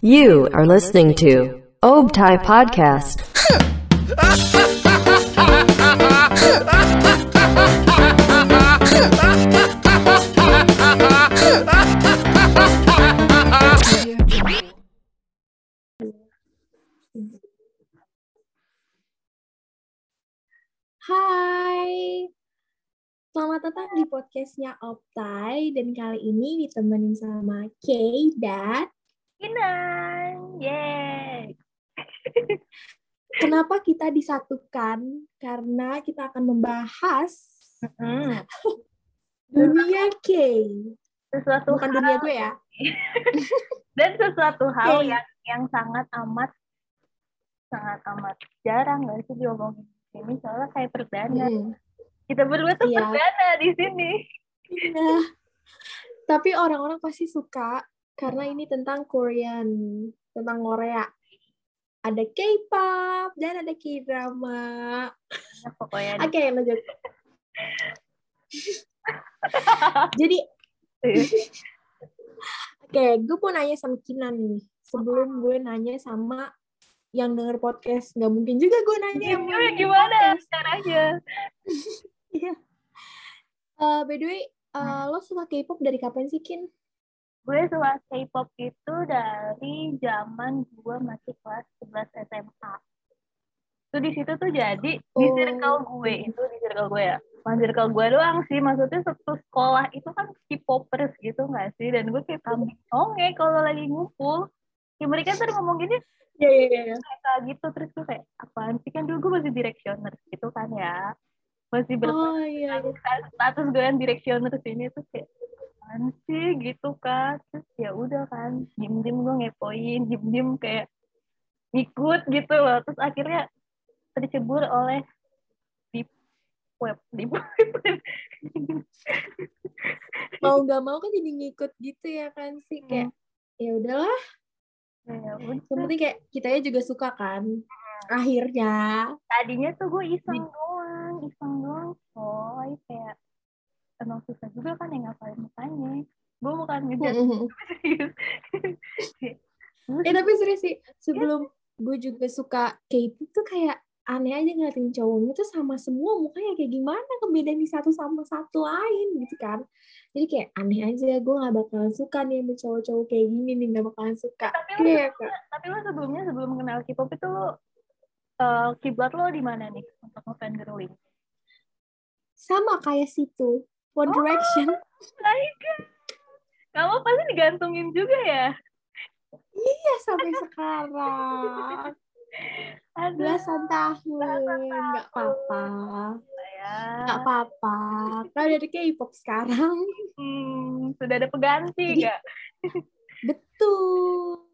You are listening to Obtai Podcast. selamat datang di podcastnya Optai dan kali ini ditemenin sama Kay dan Kinan, yeay. kenapa kita disatukan? Karena kita akan membahas Hmm, dunia Kay, sesuatu bukan hal dunia gue ya. dan sesuatu hal Oke. yang yang sangat amat sangat amat jarang nggak sih diomongin di sini soalnya kayak perdana. Hmm. Kita berdua tuh Iya. perdana di sini. Iya. Tapi orang-orang pasti suka karena ini tentang Korean, tentang Korea. Ada K-pop dan ada K-drama. Nah, pokoknya Oke, lanjut. Jadi, oke, gue mau nanya sama Kinan nih. Sebelum gue nanya sama yang denger podcast, nggak mungkin juga gue nanya gimana, gimana caranya? Iya. Eh, by the way, eh, lo suka K-pop dari kapan sih, Kin? Gue suka K-pop itu dari zaman gue masih kelas 11 SMA. Itu di situ tuh jadi di Oh. circle gue itu di circle gue ya. Bukan circle gue doang sih, maksudnya satu sekolah itu kan K-popers gitu nggak sih? Dan gue kayak kambing songe kalau lagi ngumpul. Ya mereka tuh ngomong gini Iya, iya, iya. kayak gitu terus gue kayak apaan sih kan dulu gue masih directioner gitu kan ya masih ber Oh, iya. iya. status gue yang directioner sini tuh kayak apaan sih gitu kan terus ya udah kan diem diem gue ngepoin diem diem kayak ngikut gitu loh terus akhirnya tercebur oleh deep web deep web Mau nggak mau kan jadi ngikut gitu ya kan sih. Kayak, ya udahlah. ya udah Yang penting kayak kitanya juga suka kan. Akhirnya. tadinya tuh gue iseng doang iseng doang coy kayak emang susah juga kan yang ngapalin mukanya gue bukan ngejar serius Eh tapi serius sih, sebelum gue juga suka K-pop tuh kayak aneh aja ngeliatin cowoknya tuh sama semua mukanya kayak gimana kebedain di satu sama satu lain gitu kan. Jadi kayak aneh aja, gue gak bakalan suka nih sama cowok-cowok kayak gini nih, gak bakalan suka. tapi lo Kayak tapi lo sebelumnya sebelum kenal K-pop itu lo eh, kiblat lo di mana nih untuk ngefangirling? Sama kayak situ, One Oh. Direction. Baik. Kamu pasti digantungin juga ya? Iya sampai sekarang. Aduh, Belasan tahun, nggak apa-apa. ya. Nggak apa-apa. Kan dari K-pop sekarang. Hmm, sudah ada pengganti nggak? Betul.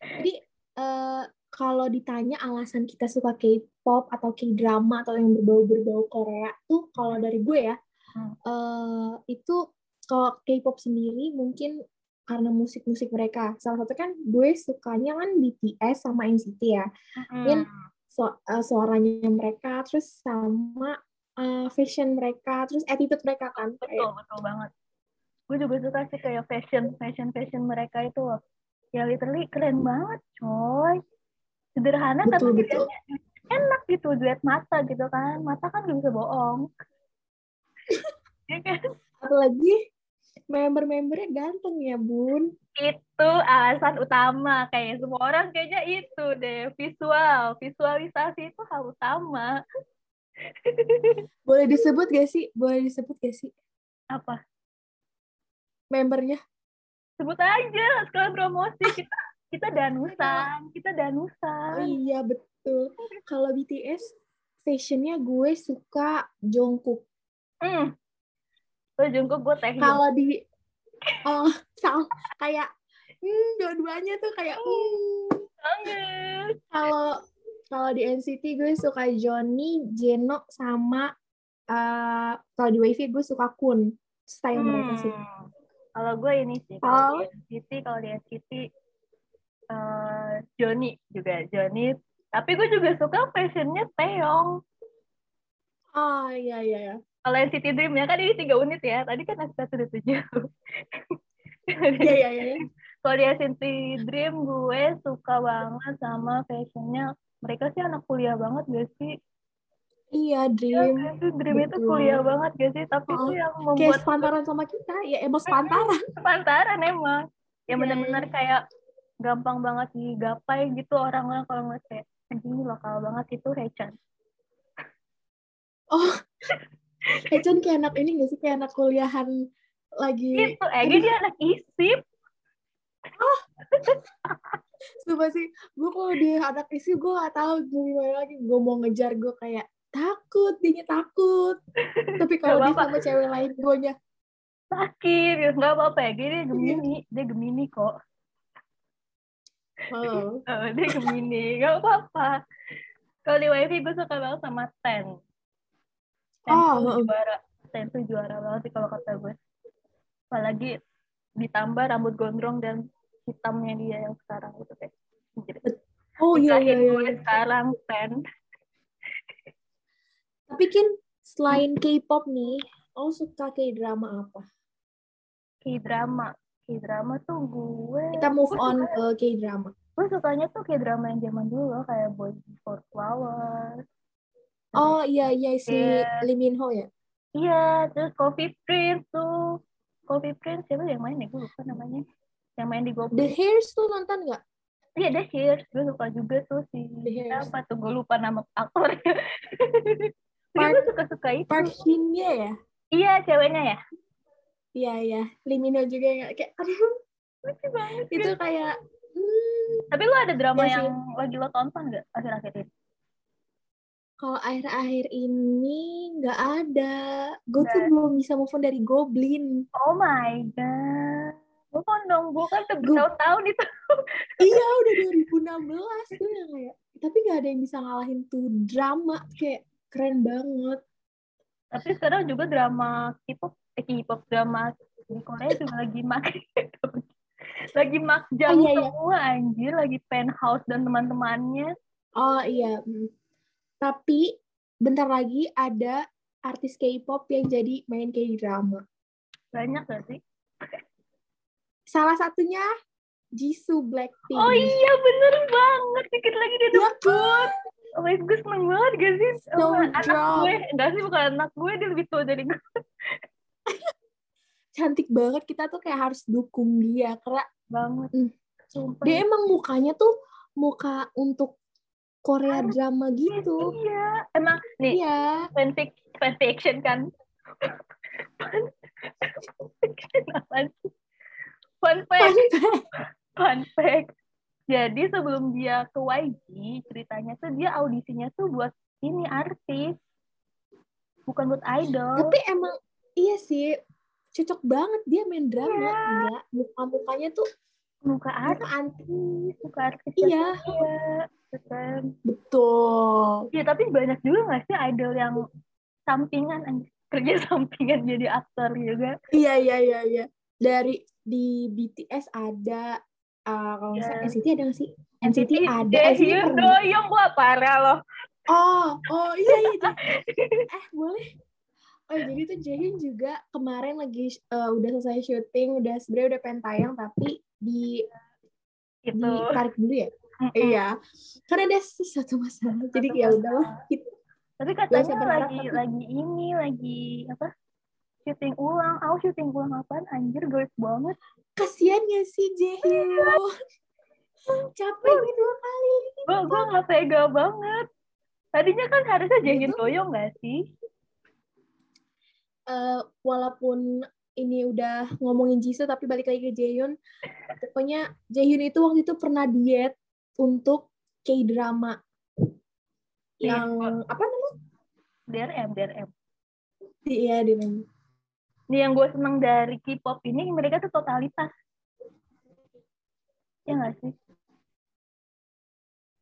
Jadi eh, kalau ditanya alasan kita suka K-pop atau K-drama atau yang berbau-berbau Korea tuh kalau dari gue ya Hmm. eh, itu kalau K-pop sendiri mungkin karena musik-musik mereka. Salah satu kan gue sukanya kan BTS sama NCT ya. Hmm. Su- eh, suaranya mereka terus sama eh, fashion mereka terus attitude mereka kan. betul betul banget. Gue juga suka sih kayak fashion fashion fashion mereka itu loh. Ya literally keren banget, coy. Sederhana Betul, tapi betul. enak gitu, duet mata gitu kan. Mata kan gak bisa bohong. ya kan? apalagi member-membernya ganteng ya bun. itu alasan utama kayak semua orang kayaknya itu deh visual visualisasi itu hal utama Boleh disebut gak sih? Boleh disebut gak sih apa membernya? sebut aja sekalian promosi kita kita danusan kita Oh danusan iya betul. Kalau BTS fashionnya gue suka Jungkook. hmm. Lo jungkuk gue teh Kalau di oh sama kayak hmm, dua-duanya tuh kayak hmm. banget Kalau kalau di NCT gue suka Johnny, Jeno sama eh kalau di Wavy gue suka Kun. Style mereka sih. Hmm. kalau gue ini sih Oh. kalau di NCT kalau di NCT eh, Johnny juga Johnny tapi gue juga suka fashionnya Taeyong Oh iya iya. iya. kalau NCT Dream ya kan ini tiga unit ya tadi kan aku satu tujuh Iya iya iya. Kalau di NCT Dream gue suka banget sama fashionnya. Mereka sih anak kuliah banget gak sih? Iya, Iya Dream. kan? Tuh Dream itu Betul. kuliah banget gak sih? Tapi Oh, itu yang Kayak membuat sepantaran sama kita, ya emang sepantaran. sepantaran emang. Yang Iya, benar-benar kayak gampang banget digapai gitu orang-orang kalau ngeliat kayak anjing ini lokal banget itu Hechan. Oh, Econ kayak anak ini gak sih? Kayak anak kuliahan lagi. Itu, Egi dia anak isip. Sumpah sih, gue kalau di anak isi gue gak tahu gue gimana lagi. Gue mau ngejar gue kayak takut, dia takut. Tapi kalau dia sama cewek lain, gue nya sakit nggak apa-apa ya dia gemini dia gemini kok oh. Dia gemini nggak apa-apa kalau di wifi gue suka banget sama ten ten Oh, tuh juara ten tuh juara banget sih kalau kata gue apalagi ditambah rambut gondrong dan hitamnya dia yang sekarang gitu kayak. Oh iya iya iya. sekarang ten Tapi kan selain K-pop nih, lo suka K-drama apa? K-drama K-drama tuh gue Kita move gue on suka- ke K-drama. gue sukanya tuh K-drama yang zaman dulu loh kayak Boy Before Flowers Oh iya iya si Iya. Lee Min Ho ya. Iya, terus Coffee Prince tuh. Coffee Prince siapa yang main ya? Gue lupa namanya. Yang main di The Goblin. Hairs tuh nonton nggak? Iya, The Hairs. Gue suka juga tuh si The Hairs. siapa tuh? Gue lupa nama aktornya. Tapi Park- gue suka-suka itu. Park Shin ya. Iya, ceweknya ya. Iya iya. Lee Min Ho juga yang kayak aduh Lucu banget. itu gitu. kayak hmm, Tapi lu ada drama sih. yang lagi lo tonton gak akhir-akhir ini? kalau akhir-akhir ini nggak ada. Gue tuh belum bisa move on dari Goblin. Oh my god. Gue kan dong, gue kan bertahun-tahun itu. iya udah 2016 tuh yang kayak tapi nggak ada yang bisa ngalahin tuh drama kayak keren banget. Tapi sekarang juga drama K-pop, eh K-pop drama di Korea juga lagi mak lagi makjang Oh, iya, iya. semua anjir, lagi penthouse dan teman-temannya. Oh iya. mm. Tapi bentar lagi ada artis K-pop yang jadi main K-drama. Banyak gak sih? Salah satunya Jisoo Blackpink. Oh iya bener banget, dikit lagi dia Ya dapet. kan? Oh my god, gue seneng banget gak sih? So anak drop. gue, enggak sih bukan anak gue, dia lebih tua dari gue. Cantik banget kita tuh kayak harus dukung dia karena Banget. Hmm. Sumpah. dia emang mukanya tuh muka untuk Korea drama gitu. Iya, emang nih Iya. fanfic fanfiction kan. fanfiction apa sih? Fun fact. Jadi sebelum dia ke YG, ceritanya tuh dia audisinya tuh buat ini artis. Bukan buat idol. Tapi emang iya sih cocok banget dia main drama. Iya. Gila, muka-mukanya tuh muka artis, muka artis. Iya. Iya, gitu kan. Betul. Iya, tapi banyak juga nggak sih idol yang sampingan, kerja sampingan jadi aktor juga. Iya iya iya iya. Dari di BTS ada uh, kalau nggak salah Iya. NCT ada nggak sih? NCT ada. NCT Jaehyun pernah. doyong gua parah loh. Oh, oh iya iya. iya. eh boleh. Oh jadi tuh Jaehyun juga kemarin lagi uh, udah selesai syuting, udah sebenarnya udah pengen tayang tapi di Gitu. ditarik dulu ya. Mm-mm. Iya. Karena ada sesuatu masalah. Jadi ya udahlah. Gitu. Tapi katanya lagi tapi- lagi ini lagi apa? Syuting ulang. Oh, syuting ulang apaan? Anjir, goib banget. Kasian ya si Jaehyun. Capek nih dua kali. Gua gua nggak tega banget. Tadinya kan harusnya Jaehyun Gitu. doyong nggak sih? eh, walaupun ini udah ngomongin Jisoo tapi balik lagi ke Jaehyun pokoknya Jaehyun itu waktu itu pernah diet untuk K-drama Iya, yang apa namanya? DRM, DRM. Iya, di Nih yang gue seneng dari K-pop ini mereka tuh totalitas. Ya nggak sih?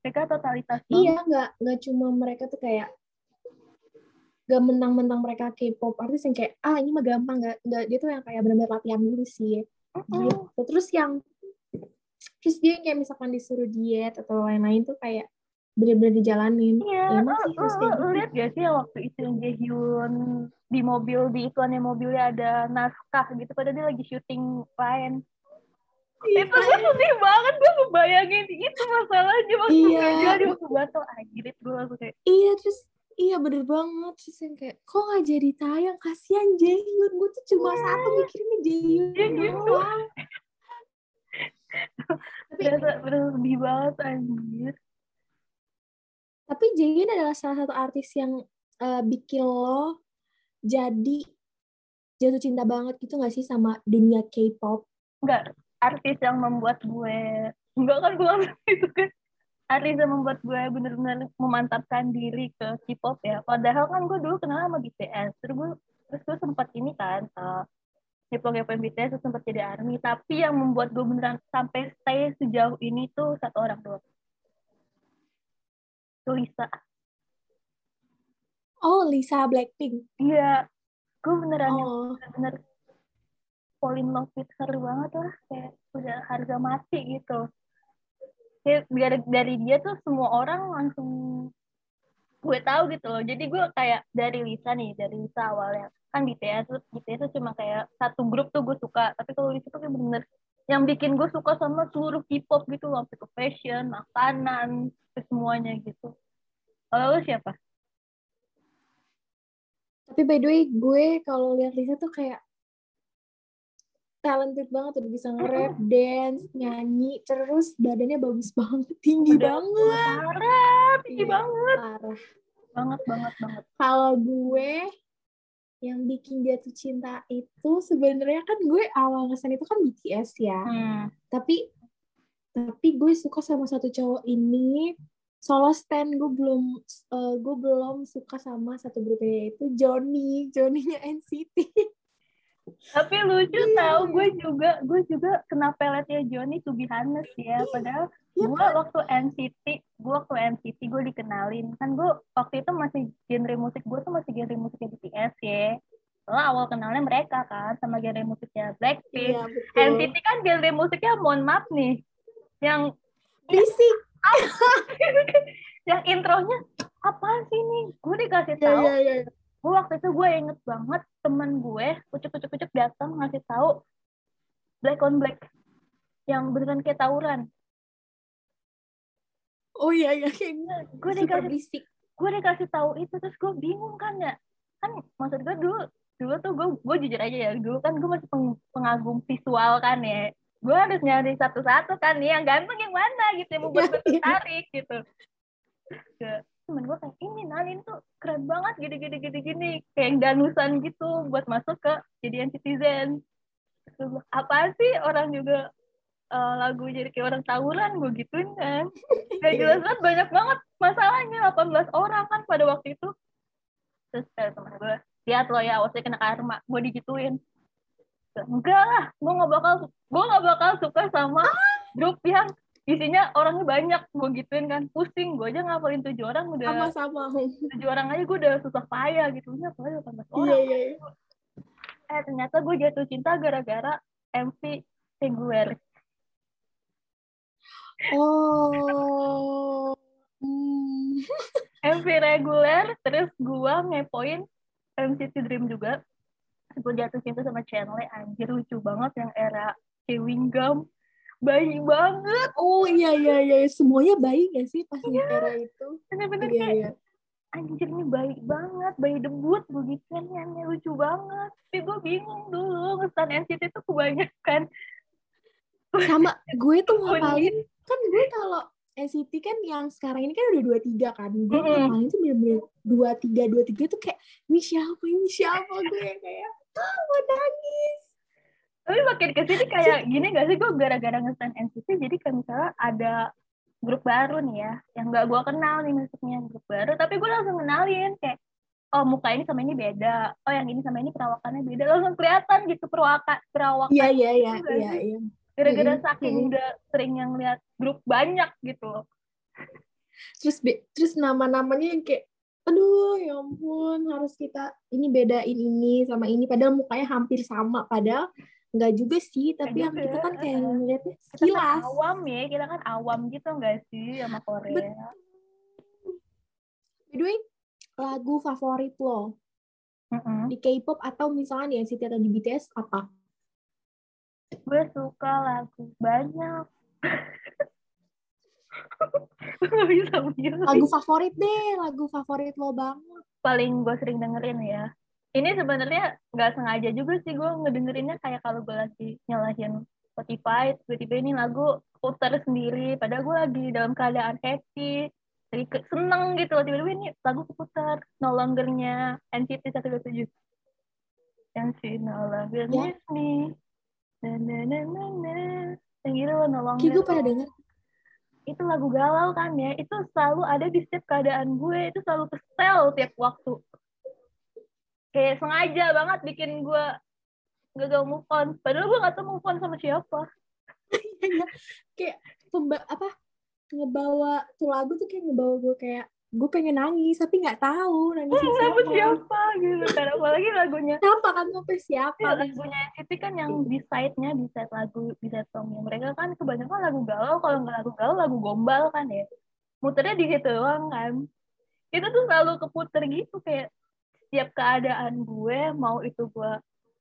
Mereka totalitas banget. Iya, nggak nggak cuma mereka tuh kayak gak mentang-mentang mereka K-pop artis yang kayak ah ini mah gampang nggak nggak dia tuh yang kayak benar-benar latihan dulu sih gitu. Terus yang terus dia kayak misalkan disuruh diet atau lain-lain tuh kayak bener-bener dijalanin. Iya, Ya, emang lu, sih harus lu, lu gitu. lihat gak sih waktu itu yang Jaehyun di mobil, di iklannya mobilnya ada naskah gitu, padahal dia lagi syuting lain. Iya. itu gue sedih banget gue ngebayangin itu masalahnya waktu Iya. gue jadi waktu batal anjir gue langsung kayak Iya terus iya bener banget terus yang kayak kok nggak jadi tayang kasihan Jaehyun gue tuh cuma satu mikirinnya Jaehyun Iya gitu. tapi berasa berasa sedih banget anjir tapi Jaehyun adalah salah satu artis yang eh, bikin lo jadi jatuh cinta banget gitu gak sih sama dunia K-pop? Enggak artis yang membuat gue enggak kan gue itu kan. Artis yang membuat gue bener-bener memantapkan diri ke K-pop ya. Padahal kan gue dulu kenal sama BTS terus gue terus gue sempat ini kan uh, ngepo-ngepoin BTS terus sempat jadi ARMY. Tapi yang membuat gue beneran sampai stay sejauh ini tuh satu orang doang Lisa. Oh Lisa Blackpink. Iya. Gue beneran oh. bener fall in love with her banget lah. Kayak udah harga mati gitu. Kayak dari, dari dia tuh semua orang langsung gue tahu gitu loh. Jadi gue kayak dari Lisa nih dari Lisa awalnya. Kan BTS BTS tuh cuma kayak satu grup tuh gue suka. Tapi kalau Lisa tuh kayak bener yang bikin gue suka sama seluruh K-pop gitu loh sampai ke fashion makanan ke semuanya gitu. Kalau lu siapa? Tapi by the way gue kalau lihat Lisa tuh kayak talented banget udah bisa nge-rap, dance, nyanyi, terus badannya bagus banget, tinggi Udah banget. parah tinggi Iya, banget. Parah. banget banget banget. Kalau gue yang bikin jatuh cinta itu sebenarnya kan gue awal ngesan itu kan BTS ya. hmm. Tapi tapi gue suka sama satu cowok ini solo stand gue belum eh, gue belum suka sama satu grupnya yaitu Johnny Johnny-nya NCT Tapi lucu Iya. tau gue juga gue juga kena peletnya Johnny to be honest ya. Padahal Iya gue waktu NCT, gue waktu NCT gue dikenalin kan gue waktu itu masih genre musik gue tuh masih genre musiknya BTS ya. Soalnya awal kenalnya mereka kan sama genre musiknya Blackpink. Iya betul NCT kan genre musiknya mohon maaf nih, yang Berisik yang intronya apa sih nih? Gue dikasih ya tahu ya ya gue waktu itu gue inget banget temen gue kucuk kucuk kucuk datang ngasih tahu black on black yang beneran kayak tawuran. Oh iya iya kayak gue dikasih gue dikasih tahu itu terus gue bingung kan ya. Kan maksud gue dulu dulu tuh gue gue jujur aja ya dulu kan gue masih peng- pengagum visual kan ya. Gue harus nyari satu-satu kan nih yang ganteng yang mana gitu yang membuat gue Iya, iya. tertarik gitu temen gue kayak ini Nalin tuh keren banget gini gini gini gini. Kayak yang danusan gitu buat masuk ke jadian citizen. Terus apa sih orang juga eh, lagu jadi kayak orang tawuran? Gue gituin kan. Gak jelas banget banyak banget masalahnya 18 orang kan pada waktu itu. Terus kayak temen gue lihat lo ya awasnya kena karma. Gue digituin. Enggak lah gue gak bakal gue gak bakal suka sama grup yang isinya orangnya banyak gue gituin kan. Pusing gue aja ngapalin tujuh orang udah sama-sama. tujuh orang aja gue udah susah payah gitu. Ini apalagi 18 iya orang? Iya iya. eh ternyata gue jatuh cinta gara-gara MC reguler oh. Hmm. MC reguler terus gue ngepoin MCT Dream juga. Gue jatuh cinta sama channel anjir lucu banget yang era chewing gum bayi banget. Oh iya iya iya. Semuanya baik gak sih pas di era itu? bener-bener iya kayak iya. Anjir ini baik banget. Bayi debut begitu nyanyi lucu banget. Tapi gue bingung dulu ngestan NCT itu kebanyakan. Sama gue tuh ngapalin kan gue kalau NCT kan yang sekarang ini kan udah dua tiga kan. Gue Mm-mm. ngapalin tuh bener-bener dua tiga dua tiga tuh kayak ini siapa ini? Siapa gue? Kayak ah mau nangis tapi makin ke sini kayak gini gak sih? Gue gara-gara ngestan NCT jadi kayak misalnya ada grup baru nih ya yang gak gue kenal nih maksudnya grup baru. Tapi gue langsung kenalin kayak oh muka ini sama ini beda. Oh yang ini sama ini perawakannya beda. Langsung kelihatan gitu perawakan perawakan iya iya iya Itu gak iya iya. Gara-gara saking udah sering yang lihat grup banyak gitu loh. Terus terus nama-namanya yang kayak aduh ya ampun harus kita ini bedain ini sama ini. Padahal mukanya hampir sama padahal nggak juga sih tapi yang kita kan kayak ngeliatnya kita kan sekilas. awam ya kita kan awam gitu gak sih sama Korea? Bet- by the way lagu favorit lo Mm-mm. di K-pop atau misalnya di NCT atau di BTS apa? Gue suka lagu banyak. Bisa. Lagu favorit deh, lagu favorit lo banget. paling gue sering dengerin ya ini sebenarnya nggak sengaja juga sih gue ngedengerinnya kayak kalau gue lagi nyalahin Spotify tiba-tiba ini lagu putar sendiri. Padahal gue lagi dalam keadaan happy lagi ke- seneng gitu loh. Tiba-tiba ini lagu keputar no longernya NCT 127 yang si no longer miss me na na na na na. Yang gitu loh no longer gue pada denger. itu lagu galau kan ya. Itu selalu ada di setiap keadaan gue. Itu selalu kesel tiap waktu kayak sengaja banget bikin gue gagal move on. Padahal gue gak tau move on sama siapa. Kayak pemba apa ngebawa tuh lagu tuh kayak ngebawa gue kayak gue pengen nangis tapi nggak tahu nangis sama siapa. gitu kan. Apalagi lagunya. Kenapa kan sampai siapa? ya, lagunya NCT kan yang di side-nya di side lagu di side songnya. Mereka kan kebanyakan lagu galau kalau nggak lagu galau lagu gombal kan ya. Muternya di situ doang kan. Itu tuh selalu keputer gitu kayak setiap keadaan gue mau itu gue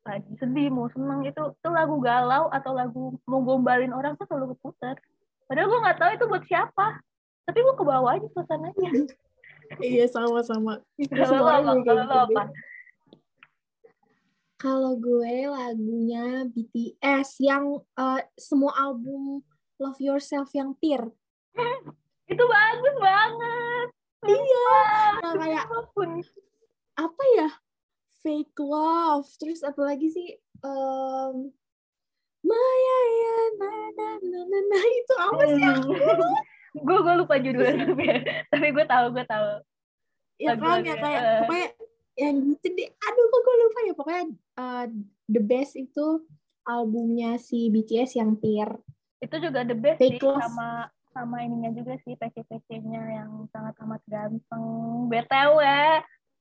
lagi sedih mau seneng itu tuh lagu galau atau lagu mau gombalin orang tuh selalu keputer padahal gue nggak tahu itu buat siapa tapi gue kebawa aja suasananya. Iya Semuanya kayak kalau apa. Kalau gue lagunya BTS yang eh, semua album Love Yourself yang Tear. itu bagus banget. Iya. Nah, kayak apa pun apa ya? Fake love. Terus apa lagi sih? Um, Maya ya na na na na na itu apa sih? gue gue lupa judulnya tapi tapi gue tahu gue tahu ya kan ya kayak eh. pokoknya yang gitu deh aduh kok gue lupa ya pokoknya uh, the best itu albumnya si BTS yang Tear itu juga the best sih Fake Love. sama sama ininya juga sih PC-PC-nya yang sangat amat ganteng btw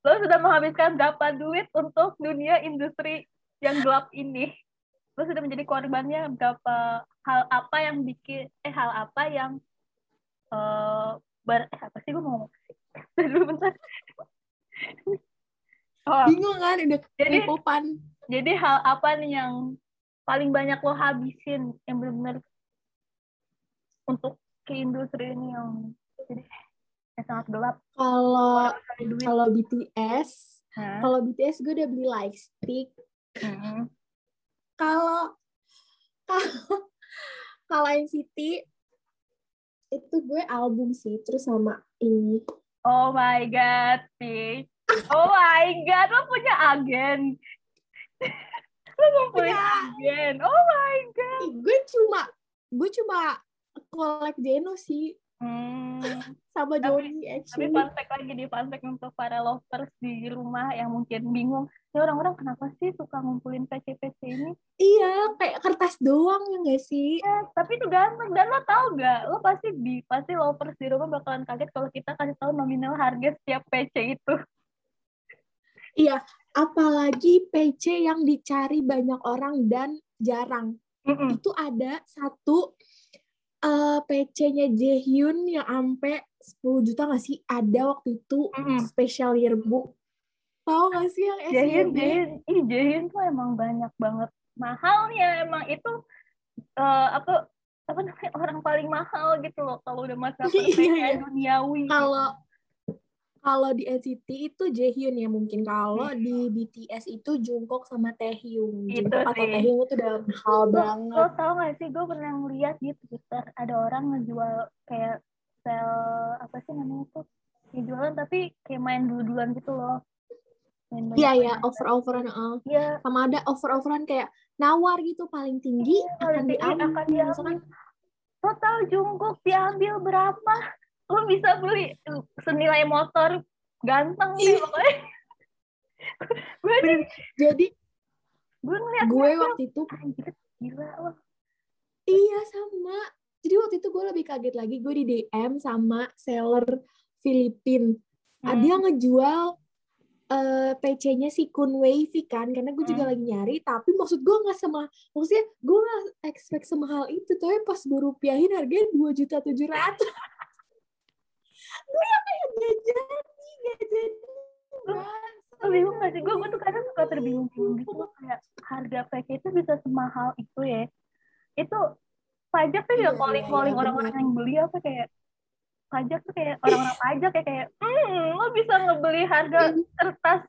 lo sudah menghabiskan berapa duit untuk dunia industri yang gelap ini? Lo sudah menjadi korbannya berapa hal apa yang bikin eh hal apa yang eh ber eh, apa sih gue mau ngomong? Dulu bentar. Oh. Bingung kan udah Jadi- K-popan Jadi hal apa nih yang paling banyak lo habisin yang benar-benar untuk ke industri ini yang jadi yang sangat gelap kalau kalau BTS Hah? kalau BTS gue udah beli lightstick Hmm. kalau kalau kalau NCT itu gue album sih terus sama ini Oh my god, Peach. Oh my god, lo punya agen. lo ngumpulin Punya. agen. Oh my god. Gue cuma gue cuma collect Jeno sih Hmm. sama Johnny Tapi fun fact lagi di fun fact untuk para lovers di rumah yang mungkin bingung. Ya orang-orang kenapa sih suka ngumpulin PC-PC ini? iya kayak kertas doang ya gak sih Ya, tapi itu ganteng dan lo tau gak lo pasti di pasti lovers di rumah bakalan kaget kalau kita kasih tahu nominal harga setiap PC itu Iya, apalagi PC yang dicari banyak orang dan jarang. Mm-mm. Itu ada satu eh, PC-nya Jaehyun yang sampai 10 juta nggak sih? Ada waktu itu Mm-mm. special yearbook. Tahu nggak sih yang Jaehyun? Jaehyun ih Jaehyun tuh emang banyak banget mahalnya emang itu eh, apa apa namanya orang paling mahal gitu loh kalau udah masalah Iya, iya. duniawi Kalau kalau di NCT itu Jaehyun ya mungkin. Kalau Hmm. di BTS itu Jungkook sama Taehyung. Itu Jungkook atau. Taehyung itu udah mahal lo, banget. lo tau gak sih gue pernah ngeliat di Twitter ada orang ngejual kayak sel apa sih namanya tuh Ya, jualan tapi kayak main dulu-duluan gitu loh Iya ya, over-overan. eh. Iya, sama ada over-overan kayak nawar gitu paling tinggi Iya, akan diambil. akan diambil. Tau Jungkook diambil berapa? Lo bisa beli senilai motor ganteng Iya. pokoknya. gue. Jadi gue ngeliat gue waktu itu anjir gila lo. iya sama. Jadi waktu itu gue lebih kaget lagi gue di DM sama seller Filipin. Ah, Hmm. Dia ngejual eh, PC-nya si Kun Wavy kan karena gue juga Hmm. lagi nyari tapi maksud gue nggak sama maksudnya gue nggak expect semahal itu tapi pas gue rupiahin harganya dua juta tujuh ratus gue yang kayak gak jadi gak jadi. Lo bingung gak sih? Gue, gue tuh kadang suka terbingung-bingung gitu loh. Kayak harga PC itu bisa semahal itu ya. Itu pajak tuh Iya, ya calling iya, calling iya, orang-orang yang beli apa kayak pajak tuh kayak orang-orang pajak kayak kayak hmm lo bisa ngebeli harga kertas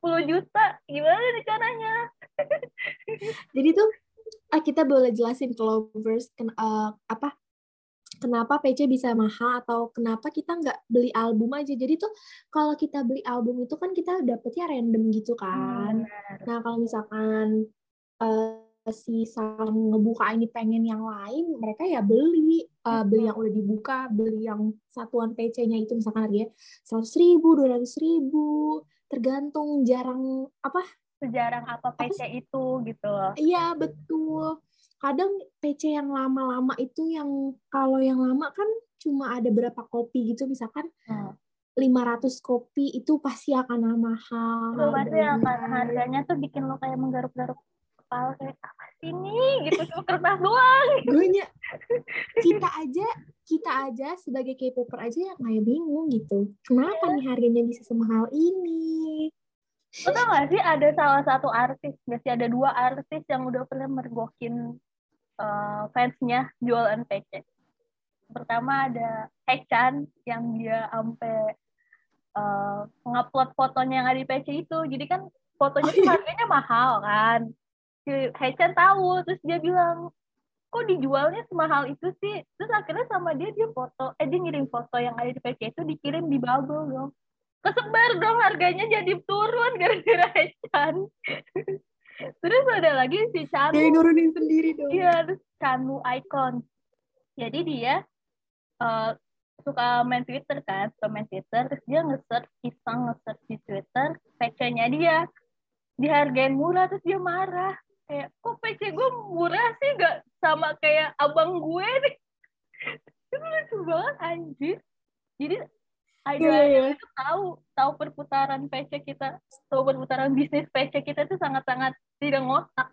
10 juta gimana nih caranya Jadi tuh ah, kita boleh jelasin ke lovers ken- eh, apa kenapa PC bisa mahal atau kenapa kita nggak beli album aja. Jadi tuh kalau kita beli album itu kan kita dapetnya random gitu kan. Nah kalau misalkan eh, si sang ngebuka ini pengen yang lain, mereka ya beli. Eh, beli yang udah dibuka, beli yang satuan PC-nya itu misalkan harganya seratus ribu, dua ratus ribu, tergantung jarang apa? Sejarah apa PC itu gitu Iya, betul. Kadang PC yang lama-lama itu yang kalau yang lama kan cuma ada berapa kopi gitu, misalkan Hmm. 500 kopi itu pasti akan mahal. itu pasti akan harganya. tuh bikin lo kayak menggaruk-garuk kepala kayak apa sih ini gitu cuma kertas doang Gue kita aja kita aja sebagai K-popper aja yang kayak bingung gitu. Kenapa nih harganya bisa semahal ini? lo tau gak sih ada salah satu artis gak sih ada dua artis yang udah pernah mergokin eh, fansnya jualan PC pertama ada Hechan yang dia sampai eh, ngupload fotonya yang ada di PC itu. Jadi kan fotonya tuh iya. harganya mahal kan. Si Hechan tahu terus dia bilang kok dijualnya semahal itu sih? Terus akhirnya sama dia dia foto eh dia ngirim foto yang ada di PC itu dikirim di bubble dong. Kesebar dong harganya jadi turun gara-gara Hechan terus ada lagi si Chanu Kayak nurunin sendiri dong. Iya, terus Chanu Icon. Jadi dia eh, suka main Twitter kan, suka main Twitter, terus dia nge-search, iseng nge-search di Twitter, PC-nya dia dihargain murah, terus dia marah. Kayak, kok PC gue murah sih, gak sama kayak abang gue nih. Itu lucu banget, anjir. Jadi, Iya, idol iya. itu tahu tahu perputaran PC kita, tahu perputaran bisnis PC kita itu sangat-sangat tidak ngotak.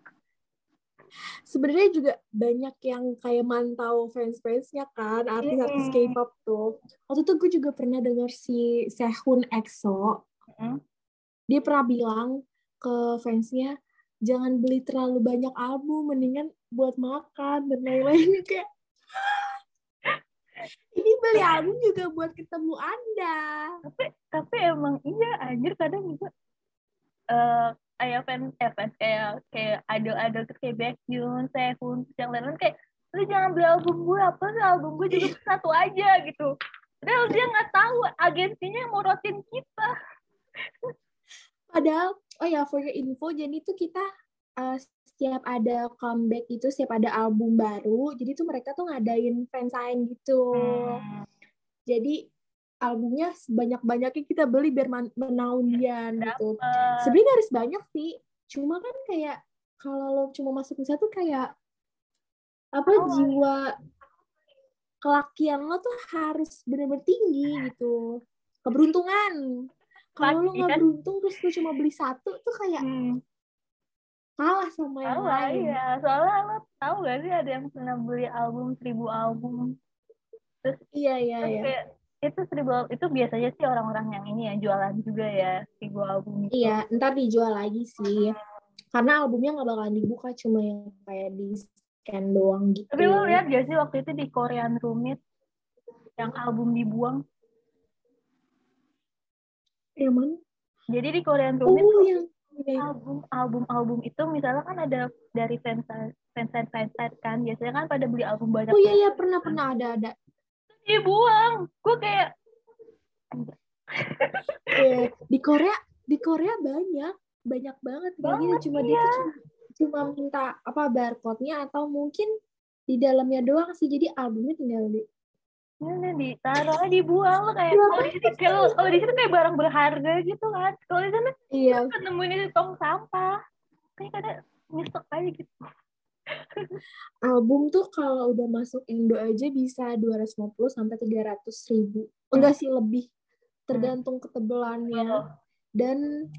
sebenarnya juga banyak yang kayak mantau fans-fansnya kan artis-artis Mm-mm. K-pop tuh waktu itu gue juga pernah dengar si Sehun EXO Mm. dia pernah bilang ke fansnya jangan beli terlalu banyak album mendingan buat makan dan lain-lain kayak ini beli album juga buat ketemu anda tapi tapi emang iya anjir kadang juga eh kayak fans eh, fans kayak kayak idol-idol tuh kayak Baekhyun, Sehun, yang lain-lain kayak lu jangan beli album gue apa sih album gue juga satu aja gitu. Padahal dia nggak tahu agensinya yang mau rotin kita. Padahal, oh ya, for your info, jadi tuh kita uh, setiap ada comeback itu, setiap ada album baru, jadi tuh mereka tuh ngadain fansign gitu. Hmm. Jadi albumnya sebanyak-banyaknya kita beli biar menaungian gitu. Sebenarnya harus banyak sih, cuma kan kayak kalau lo cuma masuk bisa tuh kayak apa Oh. jiwa kelakian lo tuh harus bener-bener tinggi gitu. Keberuntungan. Kalau lo Laki nggak kan? beruntung terus lo cuma beli satu tuh kayak hmm. Kalah sama yang Tahu lah, lain. iya. Soalnya lo tahu gak sih ada yang pernah beli album seribu album. Iya iya Terus iya. kayak itu seribu itu biasanya sih orang-orang yang ini ya jualan juga ya seribu album itu. Iya, ntar dijual lagi sih. Karena albumnya nggak bakalan dibuka, cuma yang kayak di scan doang gitu. Tapi lo lihat gak sih waktu itu di Korean Rumit yang album dibuang? Yang mana? Jadi di Korean Rumit Oh, yang- album album album itu misalnya kan ada dari fans fans fans kan biasanya kan pada beli album banyak Oh iya iya pernah pernah ada ada. dibuang. Gue kayak Eh, di Korea di Korea banyak banyak banget gitu. Banget, cuma dia tuh cuma minta apa barcode-nya atau mungkin di dalamnya doang sih. Jadi albumnya tinggal di ini ditaruh? Dibuang lo kayak kalau di sini kalau kalau di sini kayak barang berharga gitu kan. Kalau di sana iya. kan nemuin di tong sampah. Kayak kadang nyesek aja gitu. album tuh kalau udah masuk Indo aja bisa 250 sampai 300 ribu. Enggak sih lebih. Tergantung ketebalannya Oh, dan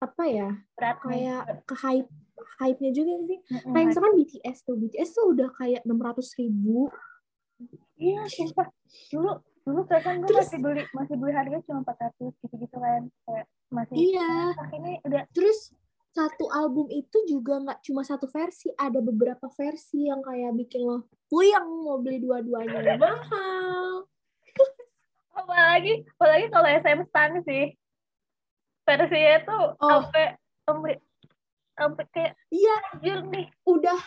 apa ya? Berat kayak ke hype hype-nya juga sih. Kayak misalkan BTS tuh. BTS tuh udah kayak 600 ribu Iya, sumpah. Dulu dulu kan gue Terus- masih beli masih beli harga cuma 400 gitu-gitu kan. Kayak masih iya ini udah terus satu album itu juga nggak cuma satu versi, ada beberapa versi yang kayak bikin lo puyeng mau beli dua-duanya mahal. apalagi apalagi kalau SM Stan sih versinya tuh Oh. sampai sampai sampai kayak Iya, anjir nih udah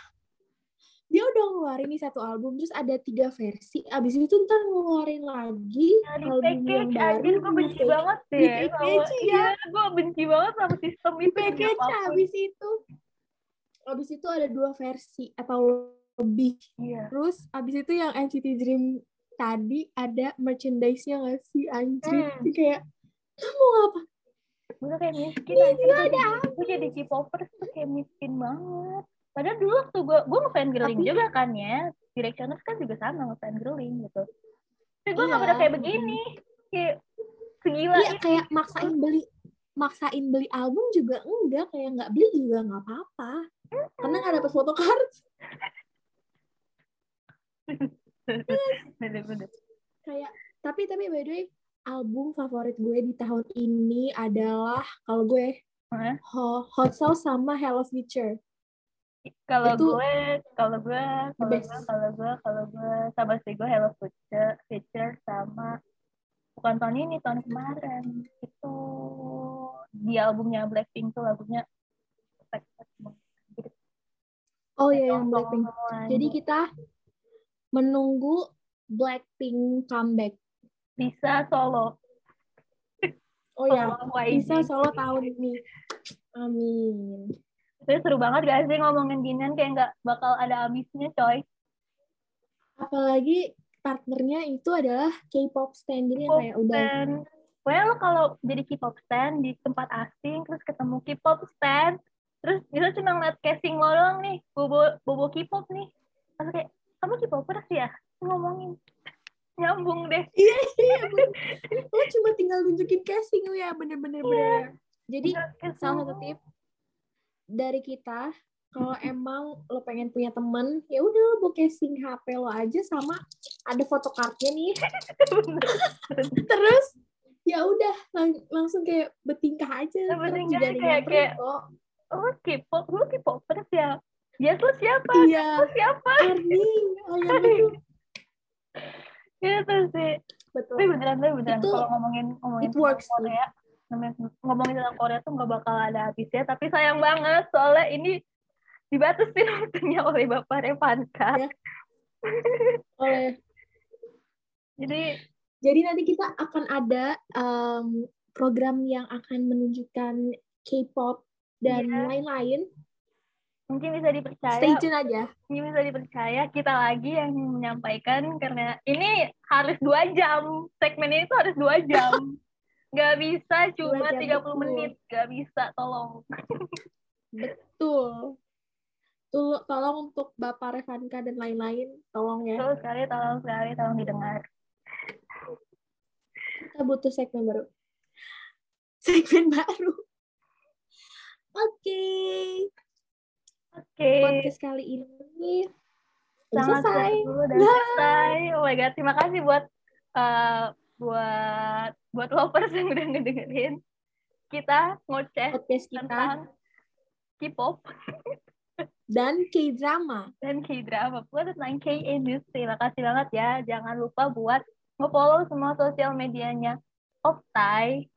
dia udah ngeluarin nih satu album terus ada tiga versi. Abis itu ntar ngeluarin lagi ya, di album yang package baru anjir gue di benci package- banget di deh package, sama iya. iya gue benci banget sama sistem di itu package abis itu. Abis itu ada dua versi atau lebih. Iya. Terus abis itu yang NCT Dream tadi ada merchandise-nya nggak sih anjir? Hmm. kayak kamu apa? Gue kayak miskin Iya, gue jadi, gue jadi K-popers tuh kayak miskin banget padahal dulu waktu gue gue ngefan girling Tapi- juga kan ya. Directioners kan juga sama ngefan girling gitu. Tapi gue nggak Iya. pernah kayak begini. Kayak segila iya itu. kayak maksain beli maksain beli album juga enggak. Kayak nggak beli juga nggak apa-apa. Karena nggak dapet photocard bener-bener kayak tapi tapi by the way album favorit gue di tahun ini adalah kalau gue? Ho- Hot Sauce sama Hello Future kalau Itu gue kalau gue kalau gue kalau gue kalau gue. Sama sih gue Hello Future Future sama bukan tahun ini tahun kemarin. Itu di albumnya Blackpink tuh lagunya oh ya kayak yang Blackpink. jadi kita menunggu Blackpink comeback. Bisa solo. Oh ya bisa solo tahun ini. Amin Tapi seru banget gak sih ngomongin ginian kayak nggak bakal ada habisnya coy. Apalagi partnernya itu adalah K-pop stand. Jadi yang kayak udah well kalau jadi K-pop stand di tempat asing terus ketemu K-pop stand terus bisa cuma ngeliat casing lo doang nih bobo bobo K-pop nih. Terus kayak kamu K-popers ya? Ngomongin. Nyambung deh. Iya iya bener. lo cuma tinggal nunjukin casing lo ya bener-bener bener. Jadi salah satu tip dari kita kalau emang lo pengen punya temen ya udah lo casing HP lo aja sama ada fotokartnya nih. Terus ya udah lang- langsung kayak bertingkah aja. Bertingkah kayak- nyamperin kayak- kok. K-pop lu K-popers ya Yes lu siapa? Iya. Lu siapa? Arni oh ya betul gitu. Sih. Betul. Tapi beneran tapi beneran Itu- kalau ngomongin ngomongin it works. Korea namanya ngomongin tentang Korea tuh nggak bakal ada habisnya tapi sayang banget soalnya ini dibatasin waktunya oleh Bapak Revanka Ya. oleh. Jadi jadi nanti kita akan ada em, program yang akan menunjukkan K-pop dan Iya. lain-lain. Mungkin bisa dipercaya. Stay tune aja. Ini bisa dipercaya kita lagi yang menyampaikan karena ini harus dua jam segmen ini tuh harus dua jam nggak bisa cuma jam, 30 betul. menit nggak bisa tolong Betul. Tolong untuk Bapak Revanka dan lain-lain, tolong ya. terus sekali tolong sekali tolong didengar Kita butuh segmen baru. Segmen baru. Oke. oke Podcast kali ini sangat selesai. selesai oh my god terima kasih buat eh, buat buat lovers yang udah ngedengerin kita ngoceh Podcast kita tentang K-pop dan K-drama. dan K-drama buat tentang K-industry. Makasih banget ya. Jangan lupa buat nge-follow semua sosial medianya Optai.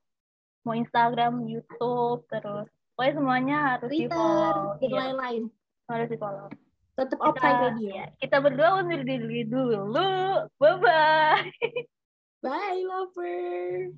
Mau Instagram, YouTube, terus pokoknya semuanya harus Twitter, di-follow. dan Iya, lain-lain. harus di-follow. Tetap Kita- Optai Radio. ya, kita berdua undur diri dulu. Bye-bye. Bye, lovers.